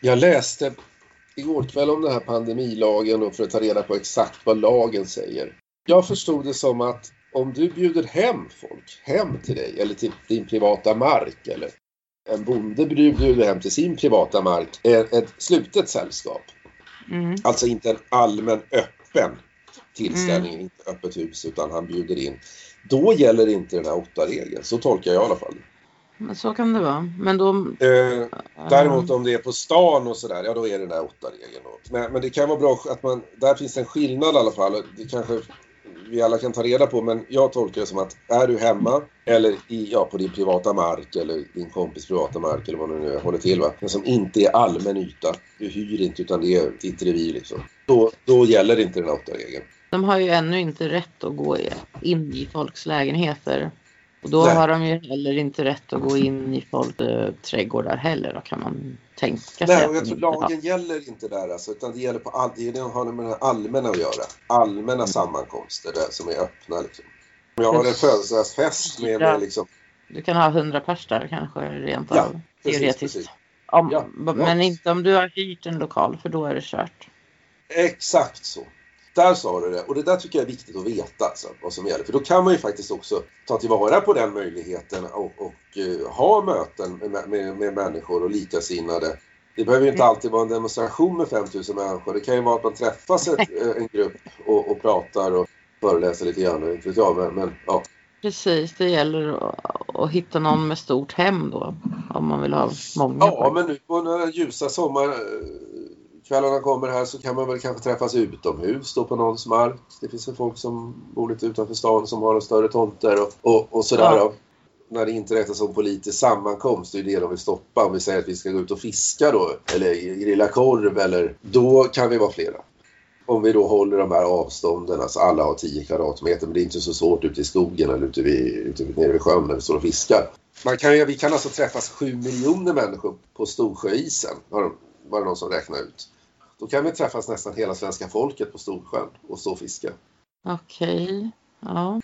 Jag läste igår kväll om den här pandemilagen och för att ta reda på exakt vad lagen säger. Jag förstod det som att om du bjuder hem folk, hem till dig eller till din privata mark eller en bonde bjuder hem till sin privata mark, ett slutet sällskap. Mm. Alltså inte en allmän öppen tillställning, mm. inte öppet hus utan han bjuder in. Då gäller inte den här åtta-regeln, så tolkar jag i alla fall. Men så kan det vara. Men då... Eh, däremot om det är på stan och sådär, ja då är det den där åtta-regeln. Men, men det kan vara bra att man, där finns en skillnad i alla fall. Det kanske vi alla kan ta reda på men jag tolkar det som att är du hemma eller i, ja, på din privata mark eller din kompis privata mark eller vad du nu håller till va. Men som inte är allmän yta. Du hyr inte utan det är ditt revir liksom. Då, då gäller inte den åtta regeln. De har ju ännu inte rätt att gå in i folks lägenheter. Och då Nej. har de ju heller inte rätt att gå in i folks äh, trädgårdar heller då kan man tänka sig. Nej, och jag tror lagen har. gäller inte där alltså, utan det gäller på all, det har med det allmänna att göra. Allmänna mm. sammankomster där, som är öppna liksom. Om jag har en födelsedagsfest med, med liksom... Du kan ha hundra pers där kanske rent ja, av teoretiskt. Precis. Om, ja, men ja. inte om du har hyrt en lokal för då är det kört. Exakt så. Där sa du det. Och det där tycker jag är viktigt att veta alltså, vad som gäller. För då kan man ju faktiskt också ta tillvara på den möjligheten och, och uh, ha möten med, med, med människor och likasinnade. Det behöver ju inte mm. alltid vara en demonstration med 5000 människor. Det kan ju vara att man träffas ett, eh, en grupp och, och pratar och föreläser lite grann. Inte vet jag, men, men ja. Precis, det gäller att, att, hitta någon med stort hem då. Om man vill ha många. Ja, men nu på några ljusa sommar kvällarna kommer här så kan man väl kanske träffas utomhus då på någons mark. Det finns väl folk som bor lite utanför stan som har större tomter och, och, och sådär. Ja. När det inte räknas som politisk sammankomst, det är det de vill stoppa. Om vi säger att vi ska gå ut och fiska då, eller grilla korv, eller, då kan vi vara flera. Om vi då håller de här avstånden, alltså alla har 10 kvadratmeter, men det är inte så svårt ute i skogen eller ute, vid, ute nere vid sjön när vi står och fiskar. Man kan, vi kan alltså träffas 7 miljoner människor på Storsjöisen, var det någon som räknade ut. Då kan vi träffas nästan hela svenska folket på Storsjön och stå och fiska. Okej, okay. ja.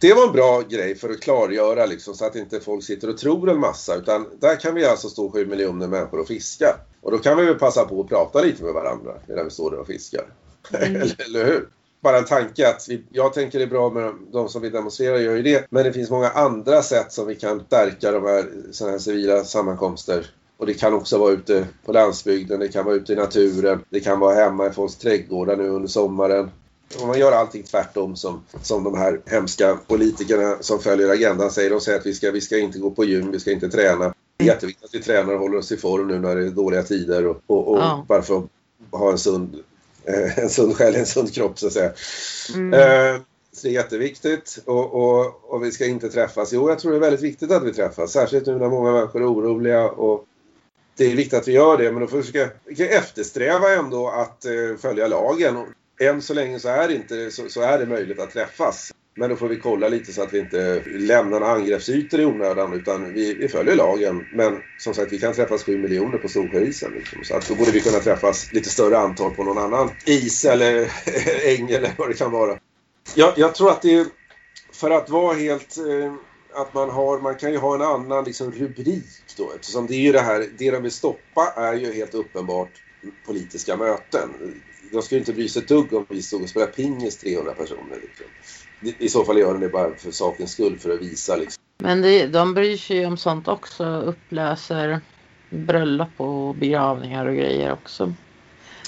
Det var en bra grej för att klargöra liksom, så att inte folk sitter och tror en massa utan där kan vi alltså stå sju miljoner människor och fiska. Och då kan vi väl passa på att prata lite med varandra medan vi står där och fiskar. Mm. eller, hur? Bara en tanke att vi, jag tänker det är bra med de som vill demonstrera gör ju det. Men det finns många andra sätt som vi kan stärka de här, såna här civila sammankomster och det kan också vara ute på landsbygden, det kan vara ute i naturen, det kan vara hemma i folks trädgårdar nu under sommaren. Om man gör allting tvärtom som, som de här hemska politikerna som följer agendan säger. De säger att vi ska, vi ska inte gå på gym, vi ska inte träna. Det är jätteviktigt att vi tränar och håller oss i form nu när det är dåliga tider och, och, och ja. bara för att ha en sund, eh, en sund själ, en sund kropp så att säga. Mm. Eh, så det är jätteviktigt och, och, och, vi ska inte träffas. Jo, jag tror det är väldigt viktigt att vi träffas. Särskilt nu när många människor är oroliga och det är viktigt att vi gör det men då får vi försöka eftersträva ändå att eh, följa lagen. Än så länge så är, det inte, så, så, är det möjligt att träffas. Men då får vi kolla lite så att vi inte lämnar några angreppsytor i onödan utan vi, vi följer lagen. Men som sagt vi kan träffas 7 miljoner på Storsjöisen. Liksom, så att då borde vi kunna träffas lite större antal på någon annan is eller äng eller vad det kan vara. Jag, jag tror att det är för att vara helt eh, att man har, man kan ju ha en annan liksom rubrik då eftersom det är ju det här, det de vill stoppa är ju helt uppenbart politiska möten. De skulle inte bry sig ett dugg om vi stod och spelade pingis 300 personer. Liksom. I så fall gör de det bara för sakens skull för att visa liksom. Men det, de bryr sig ju om sånt också, upplöser bröllop och begravningar och grejer också.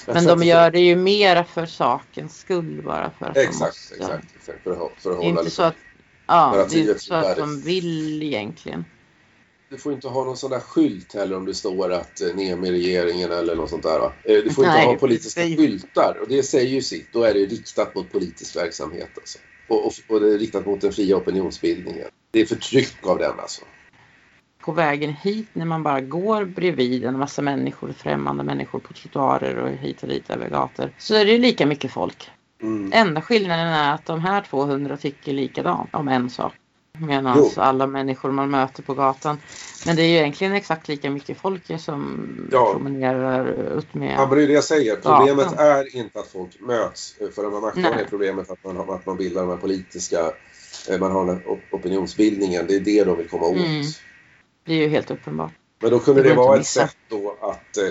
Men de gör det ju mera för sakens skull bara för att exakt, måste... Exakt, exakt. För att, för att hålla inte liksom. så att Ja, det är inte så att de vill egentligen. Du får inte ha någon sån där skylt heller om det står att eh, ner med regeringen eller något sånt där. Va? Eh, du får inte Nej, ha politiska precis. skyltar och det säger ju sitt. Då är det riktat mot politisk verksamhet alltså. Och, och, och, det är riktat mot den fria opinionsbildningen. Det är förtryck av den alltså. På vägen hit när man bara går bredvid en massa människor, främmande människor på trottoarer och hit och dit över gator så är det lika mycket folk. Mm. Enda skillnaden är att de här 200 tycker likadant om en sak. Medan alla människor man möter på gatan. Men det är ju egentligen exakt lika mycket folk som ja. promenerar ut med Ja, men det är det jag säger. Problemet gatan. är inte att folk möts. För de här makthavarna är problemet att man, att man bildar de här politiska, eh, man har den opinionsbildningen. Det är det de vill komma åt. Mm. Det är ju helt uppenbart. Men då kunde det, det vara ett sätt då att eh,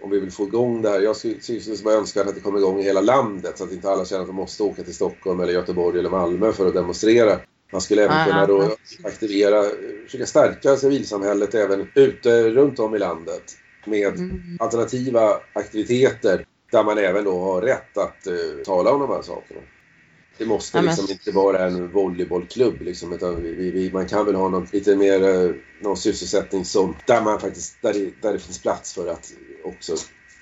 om vi vill få igång det här. Jag skulle vara önskvärt att det kommer igång i hela landet så att inte alla känner att de måste åka till Stockholm eller Göteborg eller Malmö för att demonstrera. Man skulle även kunna då aktivera, försöka stärka civilsamhället även ute runt om i landet med mm. alternativa aktiviteter där man även då har rätt att uh, tala om de här sakerna. Det måste liksom ja, inte vara en volleybollklubb liksom, utan vi, vi, man kan väl ha någon lite mer, uh, någon sysselsättning som, där man faktiskt, där det, där det finns plats för att också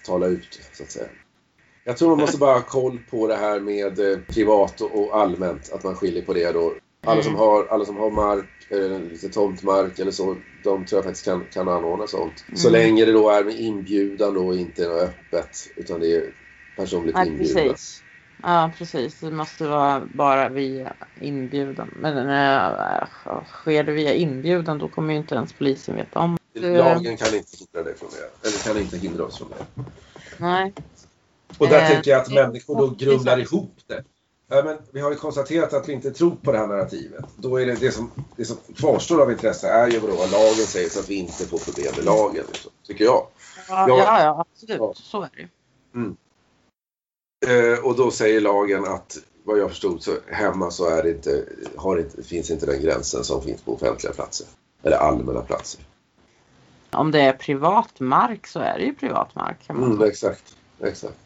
tala ut så att säga. Jag tror man måste bara ha koll på det här med uh, privat och, allmänt, att man skiljer på det då. Alla som mm. har, alla som har mark, eller lite tomtmark eller så, de tror jag faktiskt kan, kan anordna sånt. Mm. Så länge det då är med inbjudan då och inte är öppet, utan det är personligt ja, inbjudan. Precis. Ja, precis. Det måste vara bara via inbjudan. Men äh, sker det via inbjudan då kommer ju inte ens polisen veta om Lagen kan inte hindra dig från det. Eller kan inte hindra oss från det. Nej. Och där eh, tänker jag att människor då grumlar ihop det. Ja, men vi har ju konstaterat att vi inte tror på det här narrativet. Då är det, det, som, det som kvarstår av intresse är ju vad lagen säger så att vi inte får problem med lagen. Liksom, tycker jag. Ja, jag, ja, ja absolut. Ja. Så är det mm. eh, Och då säger lagen att vad jag förstod så hemma så är det inte, har inte, finns inte den gränsen som finns på offentliga platser. Eller allmänna platser. Om det är privat mark så är det ju privat mark. Mm, exakt, exakt.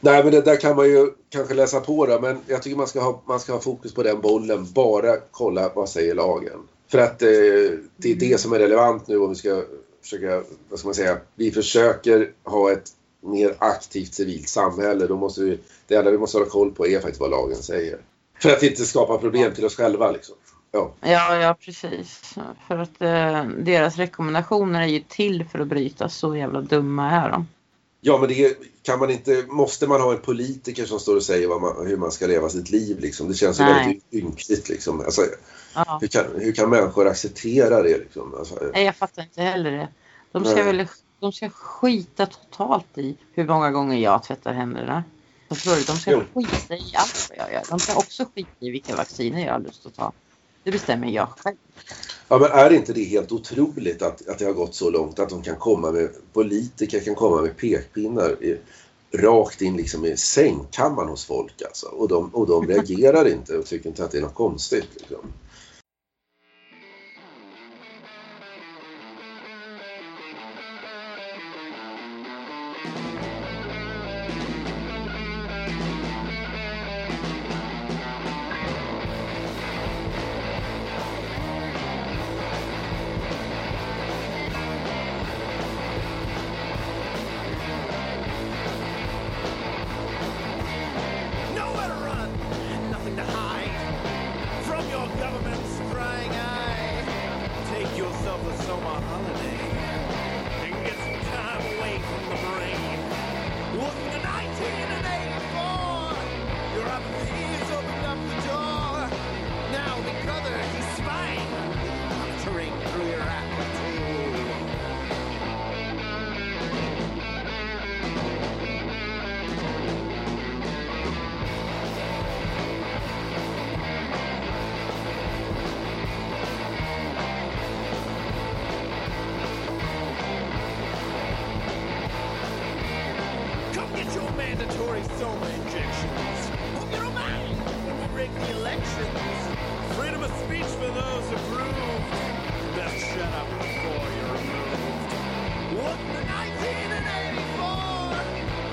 Nej, men det där kan man ju kanske läsa på då, men jag tycker man ska ha, man ska ha fokus på den bollen. Bara kolla vad säger lagen. För att eh, det är det som är relevant nu om vi ska försöka, vad ska man säga, vi försöker ha ett mer aktivt civilt samhälle. Då måste vi, det enda vi måste hålla koll på är faktiskt vad lagen säger. För att inte skapa problem till oss själva liksom. Ja, ja, ja precis. För att eh, deras rekommendationer är ju till för att brytas. Så jävla dumma är de. Ja, men det kan man inte, måste man ha en politiker som står och säger man, hur man ska leva sitt liv? Liksom? Det känns ju väldigt ynkligt. Liksom. Alltså, ja. hur, kan, hur kan människor acceptera det? Liksom? Alltså, Nej, jag fattar inte heller det. De ska, väl, de ska skita totalt i hur många gånger jag tvättar händerna. De ska jo. skita i allt vad jag gör. De ska också skita i vilka vacciner jag har lust att ta. Det bestämmer jag själv. Ja, men är inte det helt otroligt att, att det har gått så långt att de kan komma med, politiker kan komma med pekpinnar i, rakt in liksom i sängkammaren hos folk alltså. Och de, och de reagerar inte och tycker inte att det är något konstigt. Liksom. Speech for those approved. Best shut up before you're removed. Wouldn't the 1984?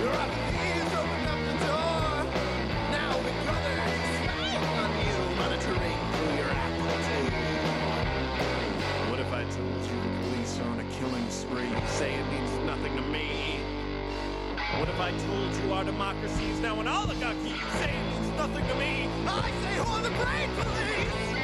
Your appease opened up the door. Now big brother spying on you, monitoring through your aptitude. What if I told you the police are on a killing spree? You say it means nothing to me. What if I told you our democracy is now an oligarchy? You say it means nothing to me. I say who are the brain police?